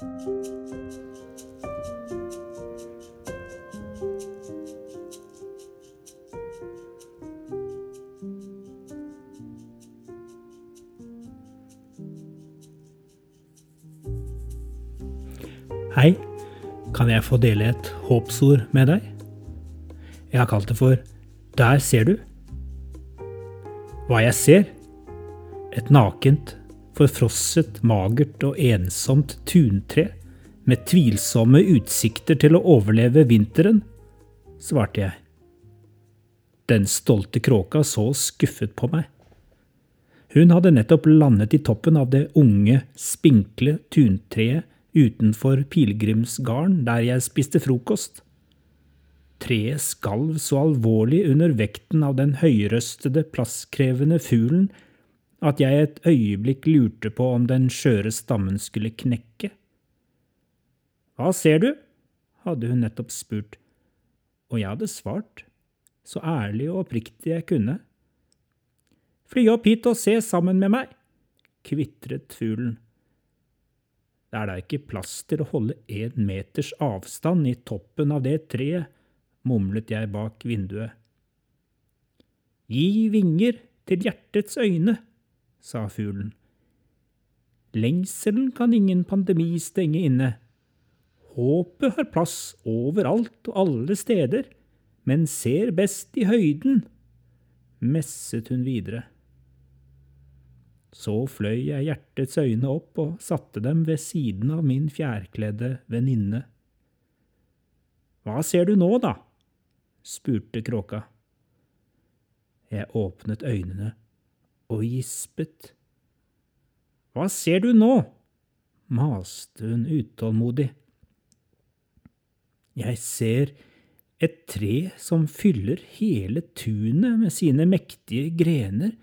Hei, kan jeg få dele et håpsord med deg? Jeg har kalt det for Der ser du. Hva jeg ser? Et nakent, forfrosset, magert og ensomt tuntre med tvilsomme utsikter til å overleve vinteren, svarte jeg. Den stolte kråka så skuffet på meg. Hun hadde nettopp landet i toppen av det unge, spinkle tuntreet utenfor pilegrimsgarden der jeg spiste frokost. Treet skalv så alvorlig under vekten av den høyrøstede, plasskrevende fuglen at jeg et øyeblikk lurte på om den skjøre stammen skulle knekke. Hva ser du? hadde hun nettopp spurt, og jeg hadde svart, så ærlig og oppriktig jeg kunne. Fly opp hit og se sammen med meg, kvitret fuglen. Det er da ikke plass til å holde én meters avstand i toppen av det treet, mumlet jeg bak vinduet. Gi vinger til hjertets øyne, sa fuglen. Lengselen kan ingen pandemi stenge inne. Håpet har plass overalt og alle steder, men ser best i høyden, messet hun videre. Så fløy jeg hjertets øyne opp og satte dem ved siden av min fjærkledde venninne. Hva ser du nå, da? spurte kråka. Jeg åpnet øynene og gispet. Hva ser du nå? maste hun utålmodig. Jeg ser et tre som fyller hele tunet med sine mektige grener,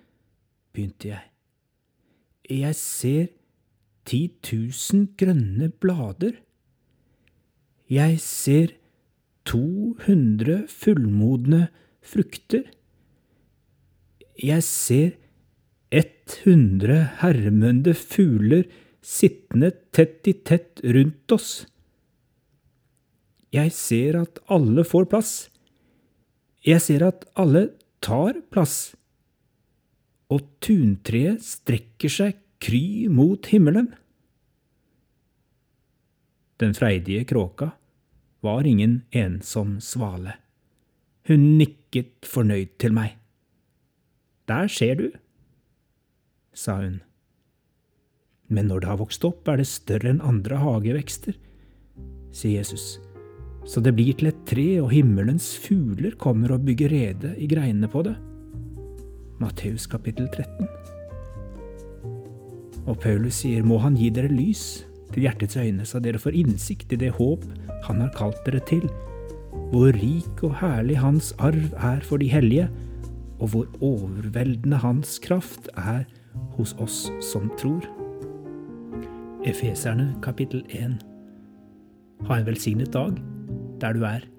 begynte jeg. Jeg ser ti tusen grønne blader. Jeg ser to hundre fullmodne frukter. Jeg ser ett hundre hermende fugler sittende tett i tett rundt oss. Jeg ser at alle får plass. Jeg ser at alle tar plass og tuntreet strekker seg kry mot himmelen. Den freidige kråka var ingen ensom svale. Hun nikket fornøyd til meg. Der ser du, sa hun. Men når det har vokst opp, er det større enn andre hagevekster, sier Jesus. Så det blir til et tre, og himmelens fugler kommer og bygger rede i greinene på det. Matteus kapittel 13. Og Paulus sier, må han gi dere lys til hjertets øyne, så dere får innsikt i det håp han har kalt dere til, hvor rik og herlig hans arv er for de hellige, og hvor overveldende hans kraft er hos oss som tror. Efeserne kapittel 1 Ha en velsignet dag der du er.